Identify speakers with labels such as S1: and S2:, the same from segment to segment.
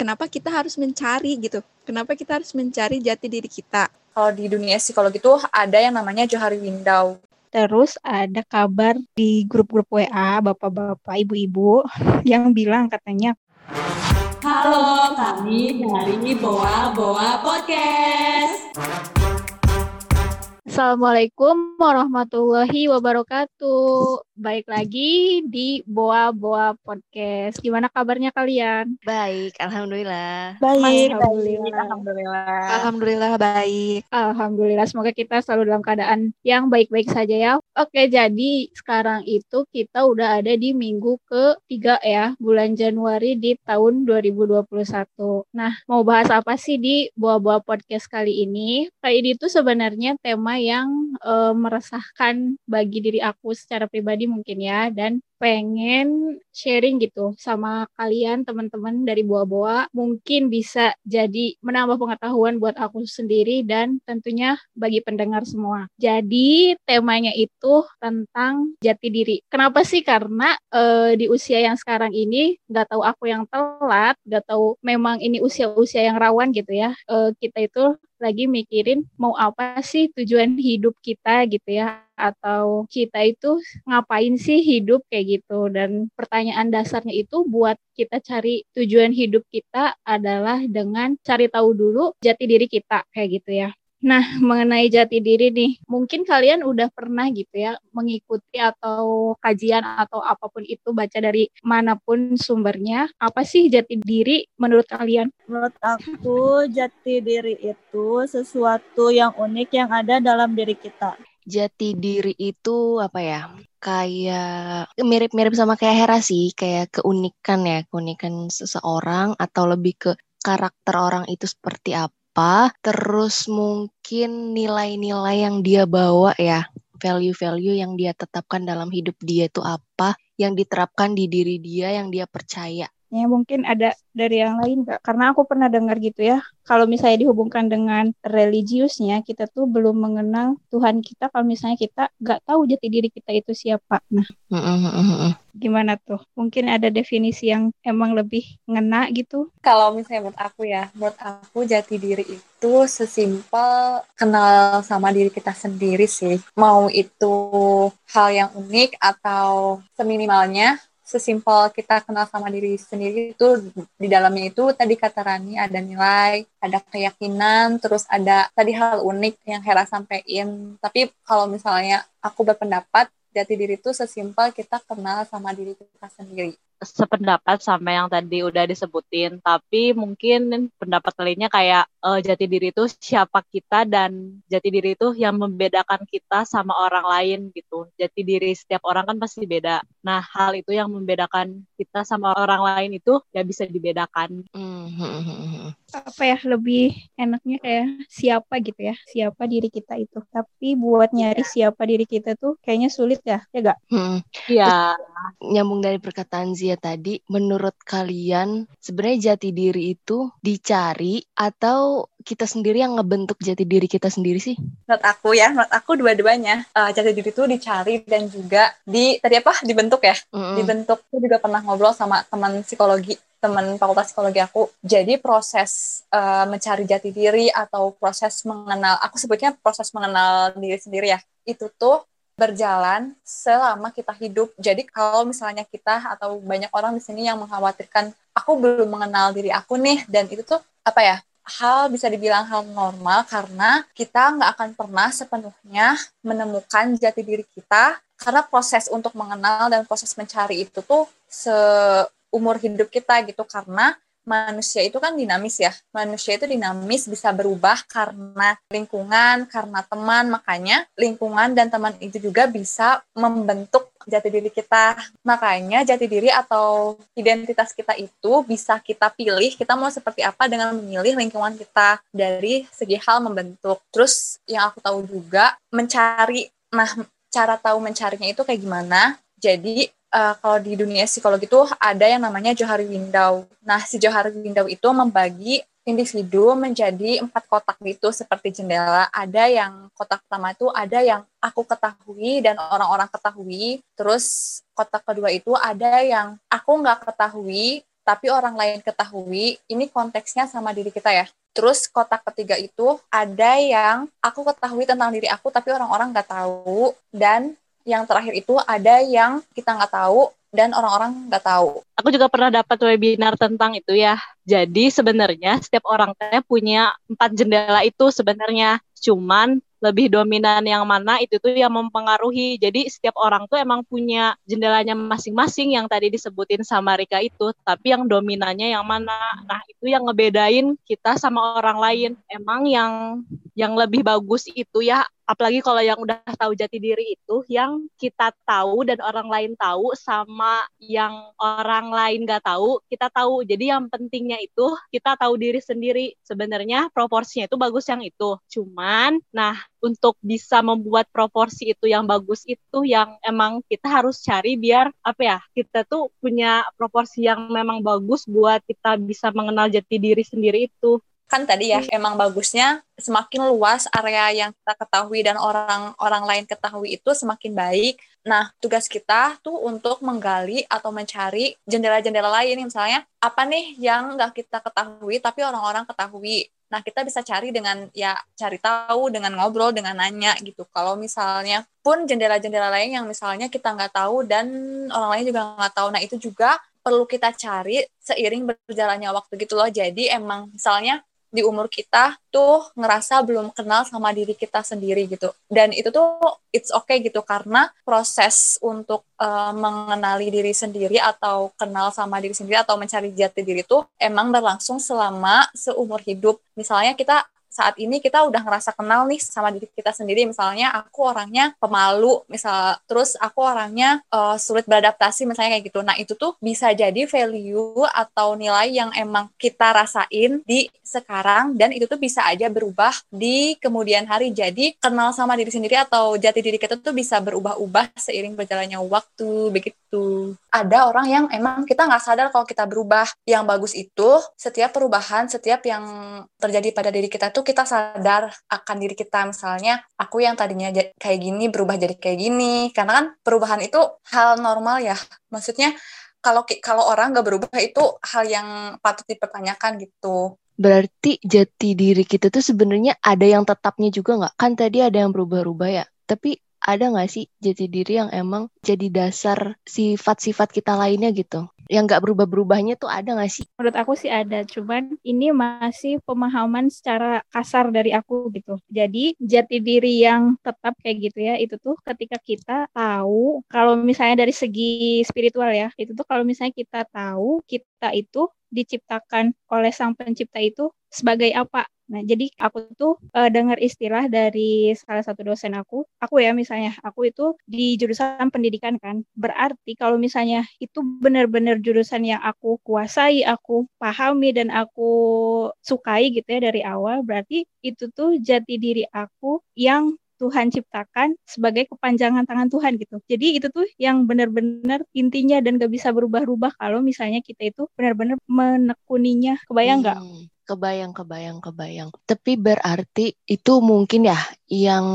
S1: kenapa kita harus mencari gitu? Kenapa kita harus mencari jati diri kita?
S2: Kalau di dunia psikologi itu ada yang namanya Johari Window.
S3: Terus ada kabar di grup-grup WA bapak-bapak, ibu-ibu yang bilang katanya
S4: Halo, kami dari Boa Boa Podcast.
S3: Assalamualaikum warahmatullahi wabarakatuh. Baik lagi di Boa Boa Podcast. Gimana kabarnya kalian?
S5: Baik, alhamdulillah.
S3: Baik,
S2: alhamdulillah. Alhamdulillah.
S1: Alhamdulillah baik.
S3: Alhamdulillah, semoga kita selalu dalam keadaan yang baik-baik saja ya. Oke, jadi sekarang itu kita udah ada di minggu ketiga ya, bulan Januari di tahun 2021. Nah, mau bahas apa sih di Boa Boa Podcast kali ini? Kali ini tuh sebenarnya tema yang uh, meresahkan bagi diri aku secara pribadi mungkin ya dan pengen sharing gitu sama kalian teman-teman dari Boa-Boa mungkin bisa jadi menambah pengetahuan buat aku sendiri dan tentunya bagi pendengar semua. Jadi temanya itu tentang jati diri. Kenapa sih? Karena uh, di usia yang sekarang ini nggak tahu aku yang telat, nggak tahu memang ini usia-usia yang rawan gitu ya. Uh, kita itu lagi mikirin mau apa sih tujuan hidup kita gitu ya atau kita itu ngapain sih hidup kayak gitu. Dan pertanyaan dasarnya itu buat kita cari tujuan hidup kita adalah dengan cari tahu dulu jati diri kita kayak gitu ya Nah, mengenai jati diri nih, mungkin kalian udah pernah gitu ya mengikuti atau kajian atau apa pun itu baca dari mana pun sumbernya. Apa sih jati diri menurut kalian?
S6: Menurut aku, jati diri itu sesuatu yang unik yang ada dalam diri kita.
S5: Jati diri itu apa ya? Kayak mirip-mirip sama kayak Hera sih, kayak keunikan ya, keunikan seseorang atau lebih ke karakter orang itu seperti apa apa, terus mungkin nilai-nilai yang dia bawa ya, value-value yang dia tetapkan dalam hidup dia itu apa, yang diterapkan di diri dia yang dia percaya.
S3: Ya mungkin ada dari yang lain Kak. Karena aku pernah dengar gitu ya. Kalau misalnya dihubungkan dengan religiusnya, kita tuh belum mengenal Tuhan kita kalau misalnya kita nggak tahu jati diri kita itu siapa. Nah, gimana tuh? Mungkin ada definisi yang emang lebih ngena gitu?
S2: Kalau misalnya menurut aku ya, menurut aku jati diri itu sesimpel kenal sama diri kita sendiri sih. Mau itu hal yang unik atau seminimalnya sesimpel kita kenal sama diri sendiri itu di dalamnya itu tadi kata Rani ada nilai, ada keyakinan, terus ada tadi hal unik yang Hera sampaikan. Tapi kalau misalnya aku berpendapat jati diri itu sesimpel kita kenal sama diri kita sendiri
S7: sependapat sama yang tadi udah disebutin, tapi mungkin pendapat lainnya kayak uh, jati diri itu siapa kita dan jati diri itu yang membedakan kita sama orang lain gitu. Jati diri setiap orang kan pasti beda. Nah, hal itu yang membedakan kita sama orang lain itu ya bisa dibedakan.
S3: Mm-hmm. Apa ya lebih enaknya kayak siapa gitu ya, siapa diri kita itu. Tapi buat nyari yeah. siapa diri kita tuh kayaknya sulit ya, ya gak?
S5: Hmm. Iya. Nyambung dari perkataan Zia tadi, menurut kalian sebenarnya jati diri itu dicari atau kita sendiri yang ngebentuk jati diri kita sendiri sih?
S2: Menurut aku ya, menurut aku dua-duanya. Uh, jati diri itu dicari dan juga di tadi apa? Dibentuk ya. Mm-hmm. Dibentuk. Aku juga pernah ngobrol sama teman psikologi teman fakultas psikologi aku. Jadi proses uh, mencari jati diri atau proses mengenal, aku sebutnya proses mengenal diri sendiri ya. Itu tuh berjalan selama kita hidup. Jadi kalau misalnya kita atau banyak orang di sini yang mengkhawatirkan aku belum mengenal diri aku nih dan itu tuh apa ya hal bisa dibilang hal normal karena kita nggak akan pernah sepenuhnya menemukan jati diri kita karena proses untuk mengenal dan proses mencari itu tuh seumur hidup kita gitu karena manusia itu kan dinamis ya. Manusia itu dinamis bisa berubah karena lingkungan, karena teman. Makanya lingkungan dan teman itu juga bisa membentuk jati diri kita. Makanya jati diri atau identitas kita itu bisa kita pilih kita mau seperti apa dengan memilih lingkungan kita dari segi hal membentuk. Terus yang aku tahu juga mencari nah cara tahu mencarinya itu kayak gimana. Jadi uh, kalau di dunia psikologi itu ada yang namanya Johari Window. Nah, si Johari Window itu membagi individu menjadi empat kotak gitu seperti jendela. Ada yang kotak pertama itu ada yang aku ketahui dan orang-orang ketahui. Terus kotak kedua itu ada yang aku nggak ketahui tapi orang lain ketahui, ini konteksnya sama diri kita ya. Terus kotak ketiga itu ada yang aku ketahui tentang diri aku tapi orang-orang nggak tahu dan yang terakhir itu ada yang kita nggak tahu dan orang-orang nggak tahu.
S7: Aku juga pernah dapat webinar tentang itu ya. Jadi sebenarnya setiap orang punya empat jendela itu sebenarnya. Cuman lebih dominan yang mana itu tuh yang mempengaruhi. Jadi setiap orang tuh emang punya jendelanya masing-masing yang tadi disebutin sama Rika itu, tapi yang dominannya yang mana. Nah, itu yang ngebedain kita sama orang lain. Emang yang yang lebih bagus itu ya apalagi kalau yang udah tahu jati diri itu yang kita tahu dan orang lain tahu sama yang orang lain nggak tahu kita tahu. Jadi yang pentingnya itu kita tahu diri sendiri. Sebenarnya proporsinya itu bagus yang itu. Cuman nah untuk bisa membuat proporsi itu yang bagus itu yang emang kita harus cari biar apa ya kita tuh punya proporsi yang memang bagus buat kita bisa mengenal jati diri sendiri itu
S2: kan tadi ya hmm. emang bagusnya semakin luas area yang kita ketahui dan orang-orang lain ketahui itu semakin baik. Nah, tugas kita tuh untuk menggali atau mencari jendela-jendela lain misalnya apa nih yang nggak kita ketahui tapi orang-orang ketahui. Nah, kita bisa cari dengan ya cari tahu dengan ngobrol dengan nanya gitu. Kalau misalnya pun jendela-jendela lain yang misalnya kita nggak tahu dan orang lain juga nggak tahu. Nah, itu juga perlu kita cari seiring berjalannya waktu gitu loh. Jadi emang misalnya di umur kita tuh ngerasa belum kenal sama diri kita sendiri gitu. Dan itu tuh it's okay gitu karena proses untuk uh, mengenali diri sendiri atau kenal sama diri sendiri atau mencari jati diri itu emang berlangsung selama seumur hidup. Misalnya kita saat ini kita udah ngerasa kenal nih sama diri kita sendiri. Misalnya aku orangnya pemalu misal terus aku orangnya uh, sulit beradaptasi misalnya kayak gitu. Nah itu tuh bisa jadi value atau nilai yang emang kita rasain di sekarang dan itu tuh bisa aja berubah di kemudian hari. Jadi kenal sama diri sendiri atau jati diri kita tuh bisa berubah-ubah seiring berjalannya waktu begitu. Ada orang yang emang kita nggak sadar kalau kita berubah. Yang bagus itu setiap perubahan setiap yang terjadi pada diri kita tuh kita sadar akan diri kita. Misalnya aku yang tadinya kayak gini berubah jadi kayak gini. Karena kan perubahan itu hal normal ya. Maksudnya kalau kalau orang nggak berubah itu hal yang patut dipertanyakan gitu.
S5: Berarti jati diri kita tuh sebenarnya ada yang tetapnya juga nggak? Kan tadi ada yang berubah-ubah ya. Tapi ada nggak sih jati diri yang emang jadi dasar sifat-sifat kita lainnya gitu yang nggak berubah-berubahnya tuh ada nggak sih?
S3: Menurut aku sih ada, cuman ini masih pemahaman secara kasar dari aku gitu. Jadi jati diri yang tetap kayak gitu ya, itu tuh ketika kita tahu kalau misalnya dari segi spiritual ya, itu tuh kalau misalnya kita tahu kita itu diciptakan oleh sang pencipta itu sebagai apa Nah, jadi aku tuh uh, dengar istilah dari salah satu dosen aku. Aku ya misalnya, aku itu di jurusan pendidikan kan. Berarti kalau misalnya itu benar-benar jurusan yang aku kuasai, aku pahami dan aku sukai gitu ya dari awal, berarti itu tuh jati diri aku yang Tuhan ciptakan sebagai kepanjangan tangan Tuhan gitu. Jadi itu tuh yang benar-benar intinya dan gak bisa berubah-ubah kalau misalnya kita itu benar-benar menekuninya. Kebayang nggak? Hmm
S5: Kebayang, kebayang, kebayang. Tapi berarti itu mungkin ya yang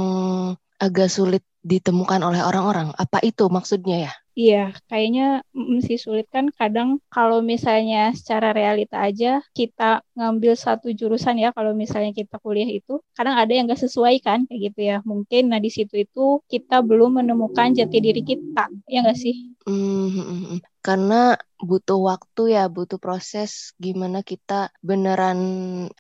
S5: agak sulit ditemukan oleh orang-orang. Apa itu maksudnya ya?
S3: Iya, kayaknya mm, sih sulit kan kadang kalau misalnya secara realita aja kita ngambil satu jurusan ya kalau misalnya kita kuliah itu kadang ada yang gak sesuai kan kayak gitu ya. Mungkin nah di situ itu kita belum menemukan jati diri kita, ya gak sih?
S5: Mm -hmm. Karena butuh waktu ya, butuh proses gimana kita beneran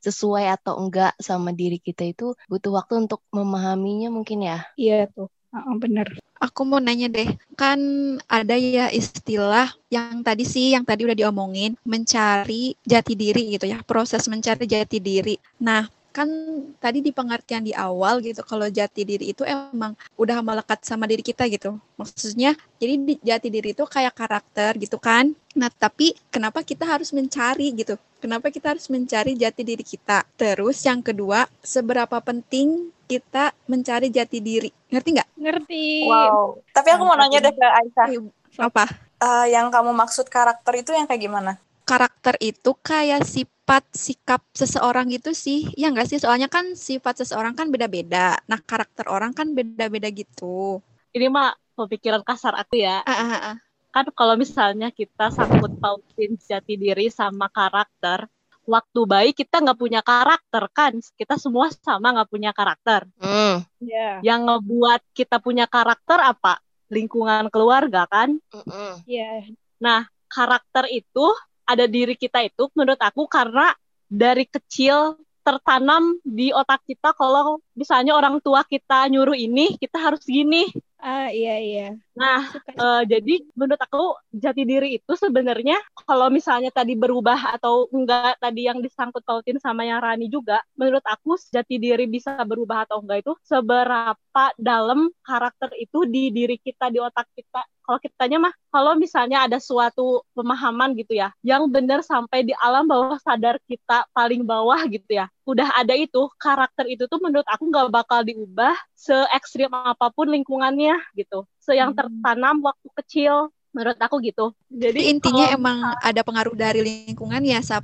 S5: sesuai atau enggak sama diri kita itu butuh waktu untuk memahaminya mungkin ya.
S3: Iya tuh. Oh, bener.
S1: Aku mau nanya deh, kan ada ya istilah yang tadi sih, yang tadi udah diomongin, mencari jati diri gitu ya, proses mencari jati diri. Nah, kan tadi di pengertian di awal gitu kalau jati diri itu emang udah melekat sama diri kita gitu. Maksudnya jadi jati diri itu kayak karakter gitu kan. Nah tapi kenapa kita harus mencari gitu? Kenapa kita harus mencari jati diri kita? Terus yang kedua seberapa penting kita mencari jati diri? Ngerti nggak?
S3: Ngerti.
S2: Wow. Tapi aku mau nanya deh ke Aisyah.
S1: Apa
S2: uh, yang kamu maksud karakter itu yang kayak gimana
S1: karakter itu kayak sifat sikap seseorang itu sih ya enggak sih soalnya kan sifat seseorang kan beda-beda nah karakter orang kan beda-beda gitu
S7: ini mah pemikiran kasar aku ya
S1: ah, ah, ah.
S7: kan kalau misalnya kita sangkut pautin jati diri sama karakter, waktu bayi kita nggak punya karakter kan kita semua sama nggak punya karakter
S5: Hmm.
S3: Iya.
S7: yang ngebuat kita punya karakter apa lingkungan keluarga kan
S5: Mm-mm.
S3: Iya.
S7: nah karakter itu ada diri kita itu menurut aku karena dari kecil tertanam di otak kita kalau misalnya orang tua kita nyuruh ini kita harus gini
S3: Ah iya iya.
S7: nah
S3: Suka.
S7: Eh, jadi menurut aku jati diri itu sebenarnya kalau misalnya tadi berubah atau enggak tadi yang disangkut pautin sama yang Rani juga menurut aku jati diri bisa berubah atau enggak itu seberapa dalam karakter itu di diri kita di otak kita kalau kitanya mah kalau misalnya ada suatu pemahaman gitu ya yang benar sampai di alam bawah sadar kita paling bawah gitu ya udah ada itu karakter itu tuh menurut aku nggak bakal diubah se ekstrim apa pun lingkungannya gitu se yang
S3: Hmm.
S7: tertanam waktu kecil menurut aku gitu jadi
S1: intinya
S7: kalau-
S1: emang ada pengaruh dari lingkungan ya, Sap.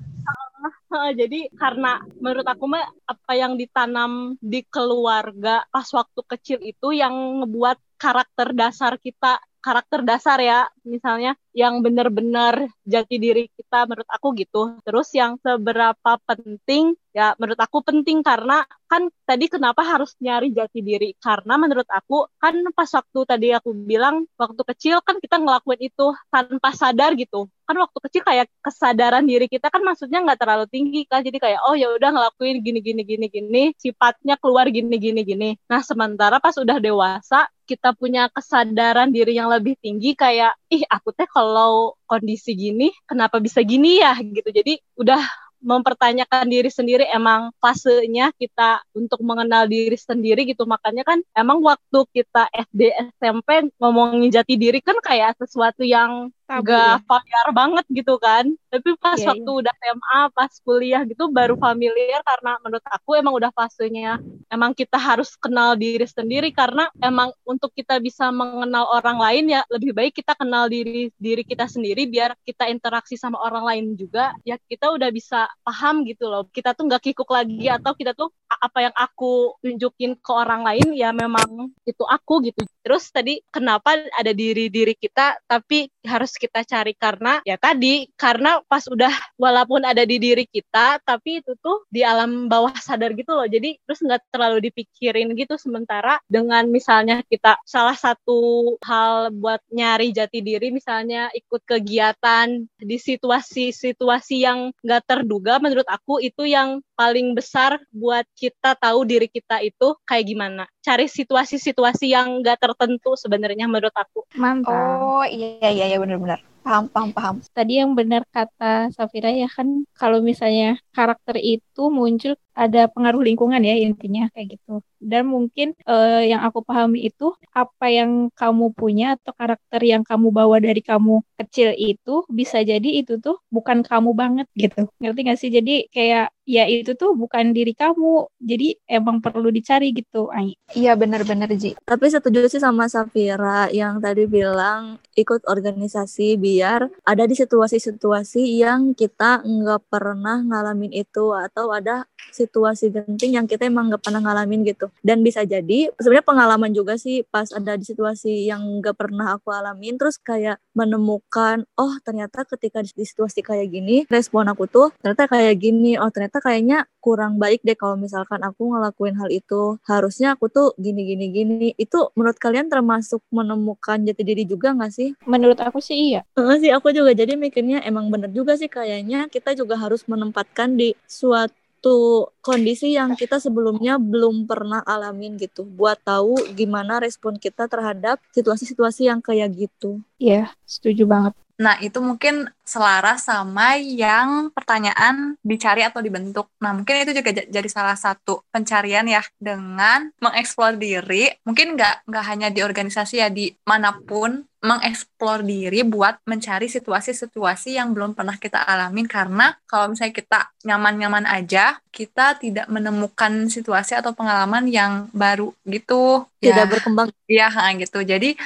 S7: Jadi karena menurut aku mah apa yang ditanam di keluarga pas waktu kecil itu yang ngebuat karakter dasar kita karakter dasar ya misalnya yang benar-benar jati diri kita menurut aku gitu terus yang seberapa penting ya menurut aku penting karena kan tadi kenapa harus nyari jati diri? Karena menurut aku kan pas waktu tadi aku bilang waktu kecil kan kita ngelakuin itu tanpa sadar gitu. Kan waktu kecil kayak kesadaran diri kita kan maksudnya nggak terlalu tinggi kan jadi kayak oh ya udah ngelakuin gini gini gini gini sifatnya keluar gini gini gini. Nah sementara pas udah dewasa kita punya kesadaran diri yang lebih tinggi kayak ih aku teh kalau kondisi gini kenapa bisa gini ya? Gitu. Jadi udah mempertanyakan diri sendiri emang fasenya kita untuk mengenal diri sendiri gitu. Makanya kan emang waktu kita SD SMP ngomongin jati diri kan kayak sesuatu yang
S3: Tabu
S7: gak
S3: ya.
S7: familiar banget gitu kan. Tapi pas
S3: Iya,
S7: waktu udah SMA pas kuliah gitu baru familiar karena menurut aku emang udah fasenya emang kita harus kenal diri sendiri karena emang untuk kita bisa mengenal orang lain ya lebih baik kita kenal diri diri kita sendiri biar kita interaksi sama orang lain juga. Ya kita udah bisa paham gitu loh. Kita tuh nggak kikuk lagi atau kita tuh apa yang aku tunjukin ke orang lain ya memang itu aku gitu. Terus tadi kenapa ada diri diri kita tapi harus kita cari karena ya tadi karena pas udah walaupun ada di diri kita tapi itu tuh di alam bawah sadar gitu loh. Jadi terus nggak terlalu dipikirin gitu sementara dengan misalnya kita salah satu hal buat nyari jati diri misalnya ikut kegiatan di situasi-situasi yang nggak terduga menurut aku itu yang paling besar buat kita tahu diri kita itu kayak gimana cari situasi-situasi yang nggak tertentu sebenarnya menurut aku
S3: Mantap.
S1: Oh, iya iya iya benar-benar. Paham, paham, paham.
S3: Tadi yang benar kata Safira ya kan kalau misalnya karakter itu muncul ada pengaruh lingkungan ya intinya kayak gitu. Dan mungkin eh, yang aku pahami itu apa yang kamu punya atau karakter yang kamu bawa dari kamu kecil itu bisa jadi itu tuh bukan kamu banget gitu. Ngerti gak sih? Jadi kayak ya itu tuh bukan diri kamu. Jadi emang perlu dicari gitu. Ai.
S1: Iya benar-benar Ji.
S6: Tapi setuju sih sama Safira yang tadi bilang ikut organisasi biar ada di situasi-situasi yang kita nggak pernah ngalamin itu atau ada situasi genting yang kita emang nggak pernah ngalamin gitu. Dan bisa jadi sebenarnya pengalaman juga sih pas ada di situasi yang nggak pernah aku alamin terus kayak menemukan oh ternyata ketika di situasi kayak gini respon aku tuh ternyata kayak gini oh ternyata kayaknya kurang baik deh kalau misalkan aku ngelakuin hal itu harusnya aku tuh gini gini gini itu menurut kalian termasuk menemukan jati diri juga nggak sih?
S3: Menurut aku sih iya.
S6: Heeh sih aku juga jadi mikirnya emang bener juga sih kayaknya kita juga harus menempatkan di suatu kondisi yang kita sebelumnya belum pernah alamin gitu buat tahu gimana respon kita terhadap situasi-situasi yang kayak gitu.
S3: Iya, setuju banget.
S2: Nah, itu mungkin selaras sama yang pertanyaan dicari atau dibentuk. Nah, mungkin itu juga jadi salah satu pencarian ya dengan mengeksplor diri. Mungkin nggak nggak hanya di organisasi ya, di mana pun mengeksplor diri buat mencari situasi-situasi yang belum pernah kita alamin karena kalau misalnya kita nyaman-nyaman aja, kita tidak menemukan situasi atau pengalaman yang baru gitu.
S6: Tidak
S2: Ya.
S6: berkembang.
S2: Iya, ha, gitu. Jadi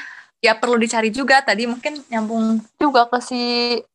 S2: ya perlu dicari juga tadi mungkin nyambung juga ke si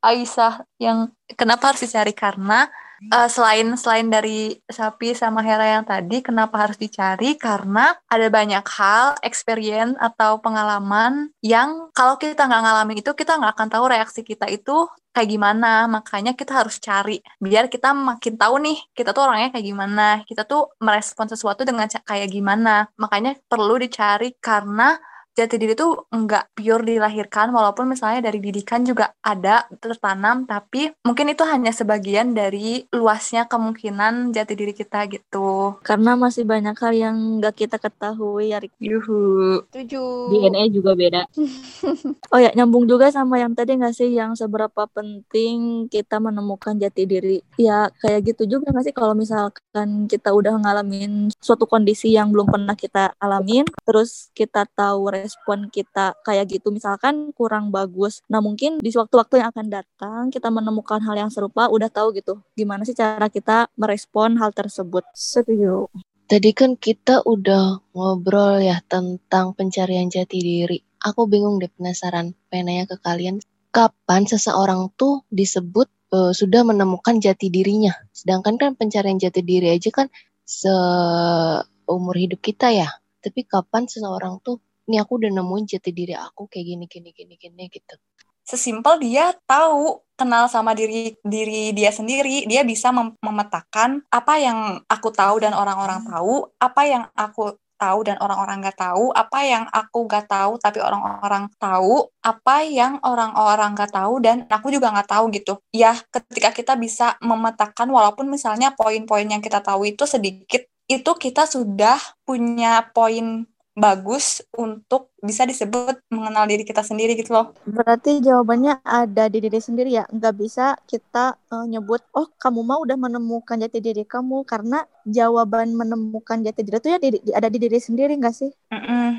S2: Aisyah yang kenapa harus dicari karena uh, selain selain dari sapi sama Hera yang tadi, kenapa harus dicari? Karena ada banyak hal, experience atau pengalaman yang kalau kita nggak ngalamin itu, kita nggak akan tahu reaksi kita itu kayak gimana. Makanya kita harus cari biar kita makin tahu nih kita tuh orangnya kayak gimana. Kita tuh merespon sesuatu dengan kayak gimana. Makanya perlu dicari karena jati diri itu nggak pure dilahirkan walaupun misalnya dari didikan juga ada tertanam tapi mungkin itu hanya sebagian dari luasnya kemungkinan jati diri kita gitu.
S6: Karena masih banyak hal yang nggak kita ketahui ya
S2: yuhu.
S1: Tujuh
S7: DNA juga beda.
S6: Oh ya nyambung juga sama yang tadi nggak sih yang seberapa penting kita menemukan jati diri? Ya kayak gitu juga nggak sih? Kalau misalkan kita udah ngalamin suatu kondisi yang belum pernah kita alamin terus kita tahu respon kita kayak gitu misalkan kurang bagus. Nah mungkin di waktu-waktu yang akan datang kita menemukan hal yang serupa udah tahu gitu gimana sih cara kita merespon hal tersebut.
S3: Setuju.
S5: Tadi kan kita udah ngobrol ya tentang pencarian jati diri. Aku bingung deh penasaran, penanya ke kalian. Kapan seseorang tuh disebut uh, sudah menemukan jati dirinya? Sedangkan kan pencarian jati diri aja kan seumur hidup kita ya. Tapi kapan seseorang tuh ini aku udah nemuin jati diri aku kayak gini gini gini gini gitu
S2: sesimpel dia tahu kenal sama diri diri dia sendiri dia bisa mem memetakan apa yang aku tahu dan orang-orang tahu apa yang aku tahu dan orang-orang nggak tahu, apa yang aku nggak tahu tapi orang-orang tahu, apa yang orang-orang nggak tahu dan aku juga nggak tahu gitu. Ya, ketika kita bisa memetakan walaupun misalnya poin-poin yang kita tahu itu sedikit, itu kita sudah punya poin bagus untuk bisa disebut mengenal diri kita sendiri gitu loh.
S6: Berarti jawabannya ada di diri sendiri ya, nggak bisa kita uh, nyebut, oh kamu mau udah menemukan jati diri kamu karena jawaban menemukan jati diri itu ya di, ada di diri sendiri nggak sih?
S2: Mm -mm,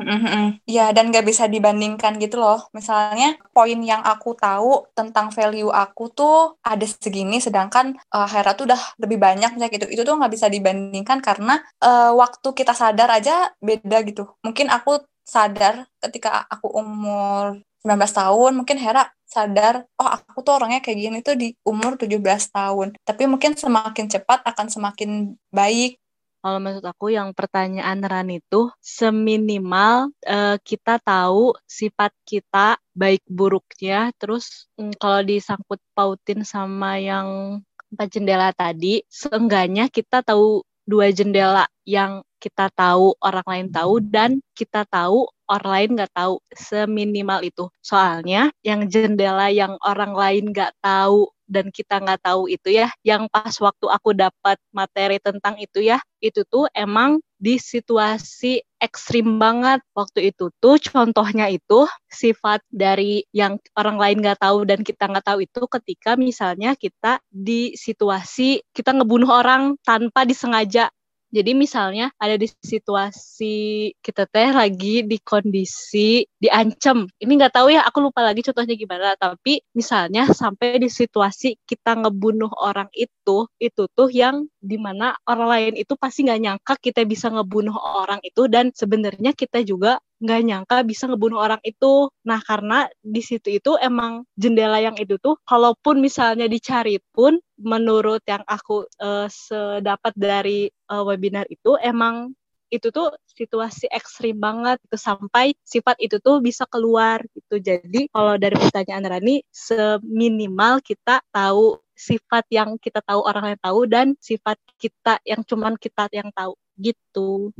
S2: mm -mm, Ya dan nggak bisa dibandingkan gitu loh. Misalnya poin yang aku tahu tentang value aku tuh ada segini, sedangkan uh, Hera tuh udah lebih banyak misalnya gitu. Itu tuh nggak bisa dibandingkan karena uh, waktu kita sadar aja beda gitu. Mungkin aku sadar ketika aku umur 19 tahun, mungkin Hera sadar, oh aku tuh orangnya kayak gini tuh di umur 17 tahun. Tapi mungkin semakin cepat akan semakin baik.
S7: Kalau menurut aku yang pertanyaan Ran itu seminimal uh, kita tahu sifat kita baik buruknya, terus um, kalau disangkut pautin sama yang empat jendela tadi, seenggaknya kita tahu dua jendela yang kita tahu orang lain tahu dan kita tahu orang lain nggak tahu seminimal itu. Soalnya yang jendela yang orang lain nggak tahu dan kita nggak tahu itu ya yang pas waktu aku dapat materi tentang itu ya itu tuh emang di situasi ekstrim banget. Waktu itu tuh contohnya itu sifat dari yang orang lain nggak tahu dan kita nggak tahu itu ketika misalnya kita di situasi kita ngebunuh orang tanpa disengaja jadi misalnya ada di situasi kita teh lagi di kondisi diancam. Ini nggak tahu ya, aku lupa lagi contohnya gimana. Tapi misalnya sampai di situasi kita ngebunuh orang itu, itu tuh yang di mana orang lain itu pasti nggak nyangka kita bisa ngebunuh orang itu dan sebenarnya kita juga nggak nyangka bisa ngebunuh orang itu. Nah, karena di situ itu emang jendela yang itu tuh, kalaupun misalnya dicari pun, menurut yang aku uh, sedapat dari uh, webinar itu, emang itu tuh situasi ekstrim banget itu sampai sifat itu tuh bisa keluar gitu. Jadi kalau dari pertanyaan Rani seminimal kita tahu sifat yang kita tahu orang yang tahu dan sifat kita yang cuman kita yang tahu gitu.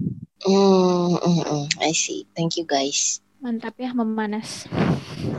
S5: Mm, mm, mm, I see. Thank you guys.
S3: Mantap ya memanas.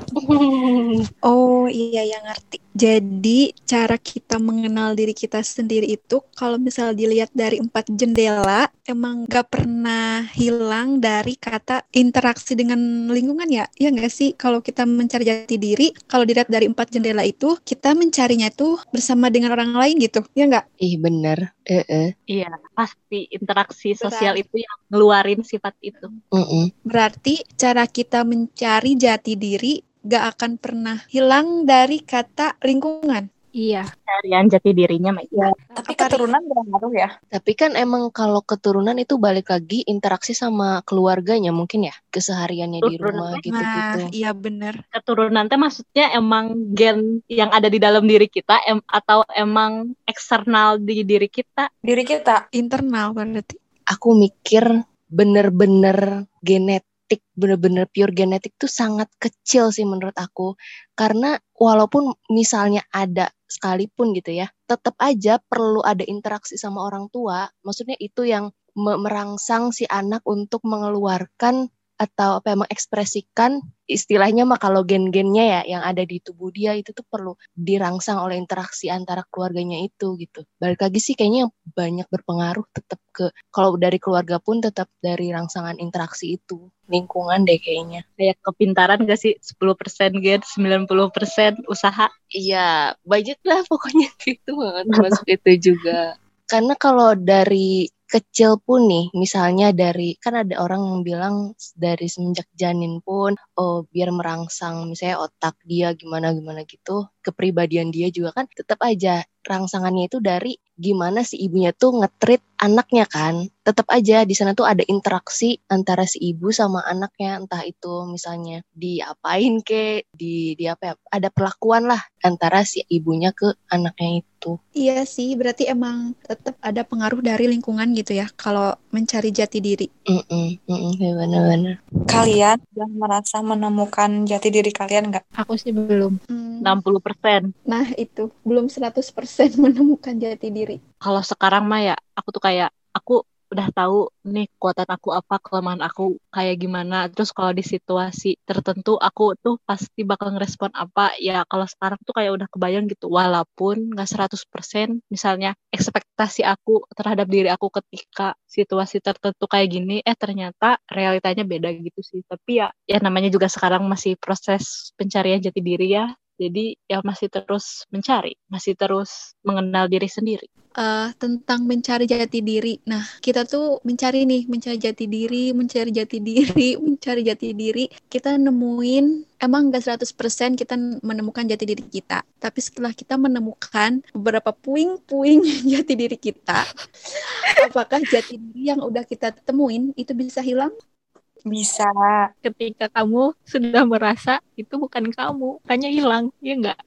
S1: oh iya yang ngerti. Jadi cara kita mengenal diri kita sendiri itu kalau misal dilihat dari empat jendela emang gak pernah hilang dari kata interaksi dengan lingkungan ya. Ya nggak sih kalau kita mencari jati diri kalau dilihat dari empat jendela itu kita mencarinya itu bersama dengan orang lain gitu. Ya nggak?
S5: Ih bener. E -e.
S7: Iya pasti interaksi sosial Berarti. itu yang ngeluarin sifat itu.
S5: Mm -mm.
S1: Berarti cara kita mencari jati diri gak akan pernah hilang dari kata lingkungan.
S3: Iya.
S7: Carian jati dirinya,
S2: Ya. Tapi keturunan ngaruh ya.
S5: Tapi kan emang kalau keturunan itu balik lagi interaksi sama keluarganya mungkin ya, kesehariannya di rumah gitu-gitu.
S1: Nah, iya bener.
S7: Keturunan teh maksudnya emang gen yang ada di dalam diri kita em atau emang eksternal di diri kita?
S2: Diri kita.
S1: Internal berarti.
S5: Aku mikir bener-bener genetik, bener-bener pure genetik tuh sangat kecil sih menurut aku. Karena walaupun misalnya ada sekalipun gitu ya, tetap aja perlu ada interaksi sama orang tua. Maksudnya itu yang merangsang si anak untuk mengeluarkan atau apa ya, mengekspresikan istilahnya mah kalau gen-gennya ya yang ada di tubuh dia itu tuh perlu dirangsang oleh interaksi antara keluarganya itu gitu. Balik lagi sih kayaknya yang banyak berpengaruh tetap ke kalau dari keluarga pun tetap dari rangsangan interaksi itu lingkungan deh kayaknya.
S7: Kayak kepintaran gak sih 10% gen, 90% usaha?
S5: Iya, budget lah pokoknya gitu banget masuk itu juga. Karena kalau dari kecil pun nih, misalnya dari kan ada orang yang bilang dari semenjak janin pun, oh biar merangsang misalnya otak dia gimana gimana gitu, kepribadian dia juga kan tetap aja rangsangannya itu dari gimana si ibunya tuh ngetrit anaknya kan. Tetap aja di sana tuh ada interaksi antara si ibu sama anaknya entah itu misalnya diapain ke di di apa ya ada perlakuan lah antara si ibunya ke anaknya itu.
S1: Iya sih berarti emang tetap ada pengaruh dari lingkungan ya kalau mencari jati diri.
S5: Mm -mm, mm -mm, ya benar-benar.
S2: Kalian sudah merasa menemukan jati diri kalian nggak?
S3: Aku sih belum.
S7: Hmm. 60%
S1: nah itu. Belum 100% menemukan jati diri.
S7: Kalau sekarang mah ya aku tuh kayak aku udah tahu nih kekuatan aku apa, kelemahan aku kayak gimana. Terus kalau di situasi tertentu aku tuh pasti bakal ngerespon apa. Ya kalau sekarang tuh kayak udah kebayang gitu. Walaupun nggak 100% misalnya ekspektasi aku terhadap diri aku ketika situasi tertentu kayak gini, eh ternyata realitanya beda gitu sih. Tapi ya ya namanya juga sekarang masih proses pencarian jati diri ya. Jadi ya masih terus mencari, masih terus mengenal diri sendiri.
S1: Uh, tentang mencari jati diri. Nah, kita tuh mencari nih, mencari jati diri, mencari jati diri, mencari jati diri. Kita nemuin emang gak 100% kita menemukan jati diri kita. Tapi setelah kita menemukan beberapa puing-puing jati diri kita, apakah jati diri yang udah kita temuin itu bisa hilang?
S2: Bisa.
S3: Ketika kamu sudah merasa itu bukan kamu, hanya hilang, ya enggak?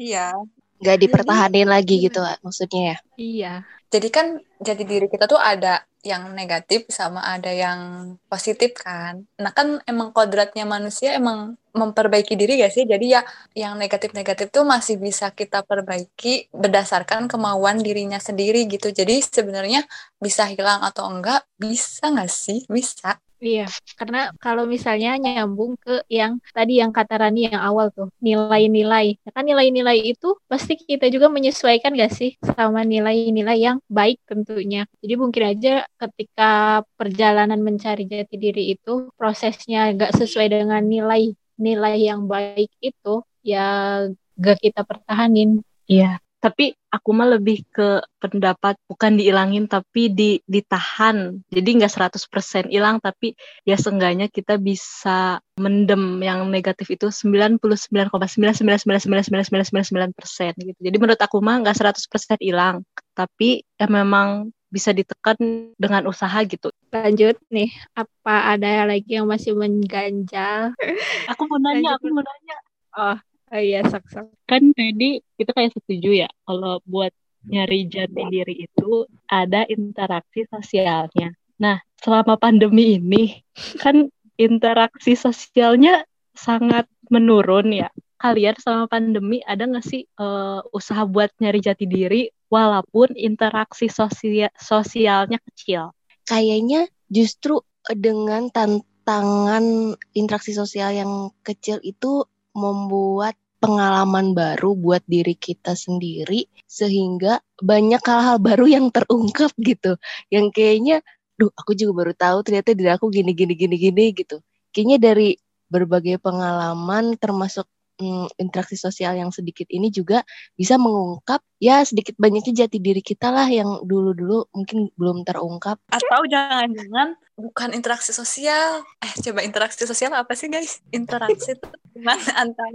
S2: iya.
S5: Nggak dipertahanin Jadi, lagi gitu maksudnya ya?
S3: Iya.
S2: Jadi kan jati diri kita tuh ada yang negatif sama ada yang positif kan. Nah kan emang kodratnya manusia emang memperbaiki diri gak sih? Jadi ya yang negatif-negatif tuh masih bisa kita perbaiki berdasarkan kemauan dirinya sendiri gitu. Jadi sebenarnya bisa hilang atau enggak bisa gak sih? Bisa.
S3: Iya, karena kalau misalnya nyambung ke yang tadi yang kata Rani yang awal tuh, nilai-nilai. Ya kan nilai-nilai itu pasti kita juga menyesuaikan gak sih sama nilai-nilai yang baik tentunya. Jadi mungkin aja ketika perjalanan mencari jati diri itu prosesnya gak sesuai dengan nilai nilai yang baik itu ya gak kita pertahanin.
S7: Iya, tapi aku mah lebih ke pendapat bukan dihilangin tapi di ditahan jadi nggak 100% hilang tapi ya seenggaknya kita bisa mendem yang negatif itu 99,9999999 persen gitu jadi menurut aku mah nggak 100% hilang tapi ya memang bisa ditekan dengan usaha gitu.
S3: Lanjut nih, apa ada lagi yang masih mengganjal?
S7: aku mau nanya, aku mau nanya.
S3: Oh, Oh iya, sak-sak.
S7: Kan tadi kita kayak setuju ya, kalau buat nyari jati diri itu ada interaksi sosialnya. Nah, selama pandemi ini, kan interaksi sosialnya sangat menurun ya. Kalian selama pandemi ada nggak sih uh, usaha buat nyari jati diri walaupun interaksi sosial sosialnya kecil?
S5: Kayaknya justru dengan tantangan interaksi sosial yang kecil itu membuat pengalaman baru buat diri kita sendiri sehingga banyak hal-hal baru yang terungkap gitu yang kayaknya duh aku juga baru tahu ternyata diri aku gini gini gini gini gitu kayaknya dari berbagai pengalaman termasuk hmm, interaksi sosial yang sedikit ini juga bisa mengungkap ya sedikit banyaknya jati diri kita lah yang dulu-dulu mungkin belum terungkap.
S2: Atau jangan-jangan bukan interaksi sosial. Eh coba interaksi sosial apa sih guys? Interaksi itu antar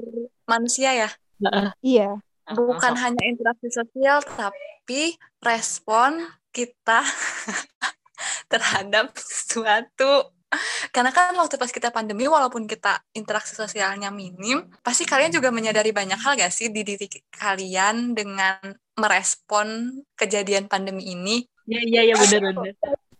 S2: manusia ya?
S3: Uh, iya.
S2: Bukan uh, hanya interaksi sosial tapi respon kita terhadap sesuatu karena kan waktu pas kita pandemi walaupun kita interaksi sosialnya minim, pasti kalian juga menyadari banyak hal gak sih di diri kalian dengan merespon kejadian pandemi ini.
S7: Iya iya iya benar benar.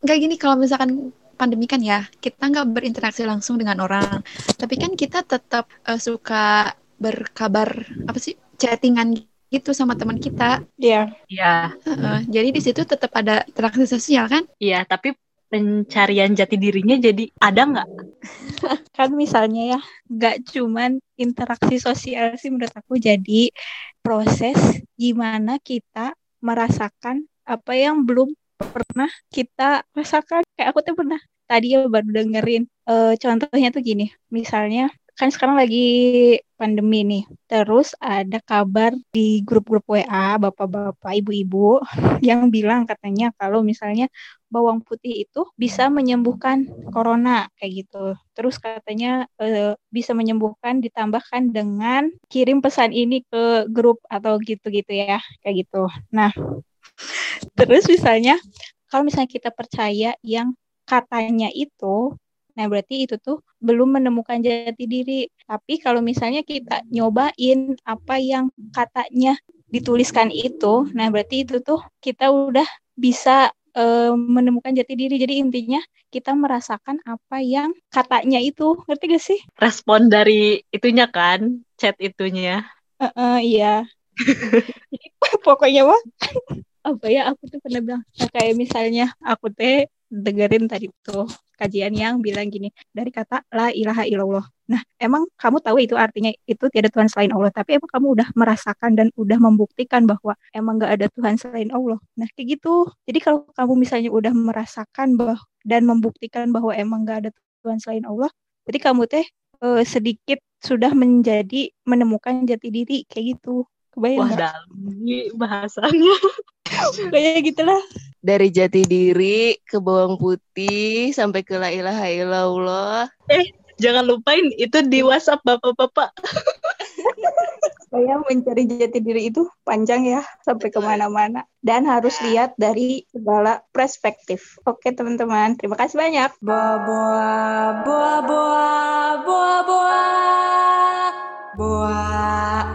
S1: Kayak gini kalau misalkan pandemi kan ya kita nggak berinteraksi langsung dengan orang, tapi kan kita tetap uh, suka berkabar apa sih chattingan gitu sama teman kita.
S3: Iya.
S7: Iya.
S1: Uh, jadi di situ tetap ada interaksi sosial kan?
S7: Iya, tapi pencarian jati dirinya jadi ada nggak?
S3: kan misalnya ya nggak cuman interaksi sosial sih menurut aku jadi proses gimana kita merasakan apa yang belum pernah kita rasakan kayak aku tuh pernah tadi ya baru dengerin uh, contohnya tuh gini misalnya kan sekarang lagi pandemi nih. Terus ada kabar di grup-grup WA bapak-bapak, ibu-ibu yang bilang katanya kalau misalnya bawang putih itu bisa menyembuhkan corona kayak gitu. Terus katanya e, bisa menyembuhkan ditambahkan dengan kirim pesan ini ke grup atau gitu-gitu ya, kayak gitu. Nah, terus misalnya kalau misalnya kita percaya yang katanya itu Nah, berarti itu tuh belum menemukan jati diri. Tapi kalau misalnya kita nyobain apa yang katanya dituliskan itu, nah berarti itu tuh kita udah bisa uh, menemukan jati diri. Jadi intinya kita merasakan apa yang katanya itu. Ngerti gak sih?
S7: Respon dari itunya kan, chat itunya.
S3: Uh, uh, iya. Jadi, pokoknya mah apa ya aku tuh pernah bilang nah, kayak misalnya aku teh dengerin tadi tuh kajian yang bilang gini dari kata la ilaha illallah. Nah, emang kamu tahu itu artinya itu tiada Tuhan selain Allah, tapi emang kamu udah merasakan dan udah membuktikan bahwa emang gak ada Tuhan selain Allah. Nah, kayak gitu. Jadi kalau kamu misalnya udah merasakan bahwa dan membuktikan bahwa emang gak ada Tuhan selain Allah, jadi kamu teh eh, sedikit sudah menjadi menemukan jati diri kayak gitu. Kebayang
S7: Wah, dalam bahasanya.
S3: kayak gitulah.
S5: Dari jati diri ke bawang putih sampai ke la ilaha illallah.
S7: Eh jangan lupain itu di WhatsApp bapak-bapak.
S3: Saya mencari jati diri itu panjang ya sampai ke mana-mana. Dan harus lihat dari segala perspektif. Oke teman-teman, terima kasih banyak.
S4: Boa boa boa boa boa boa boa.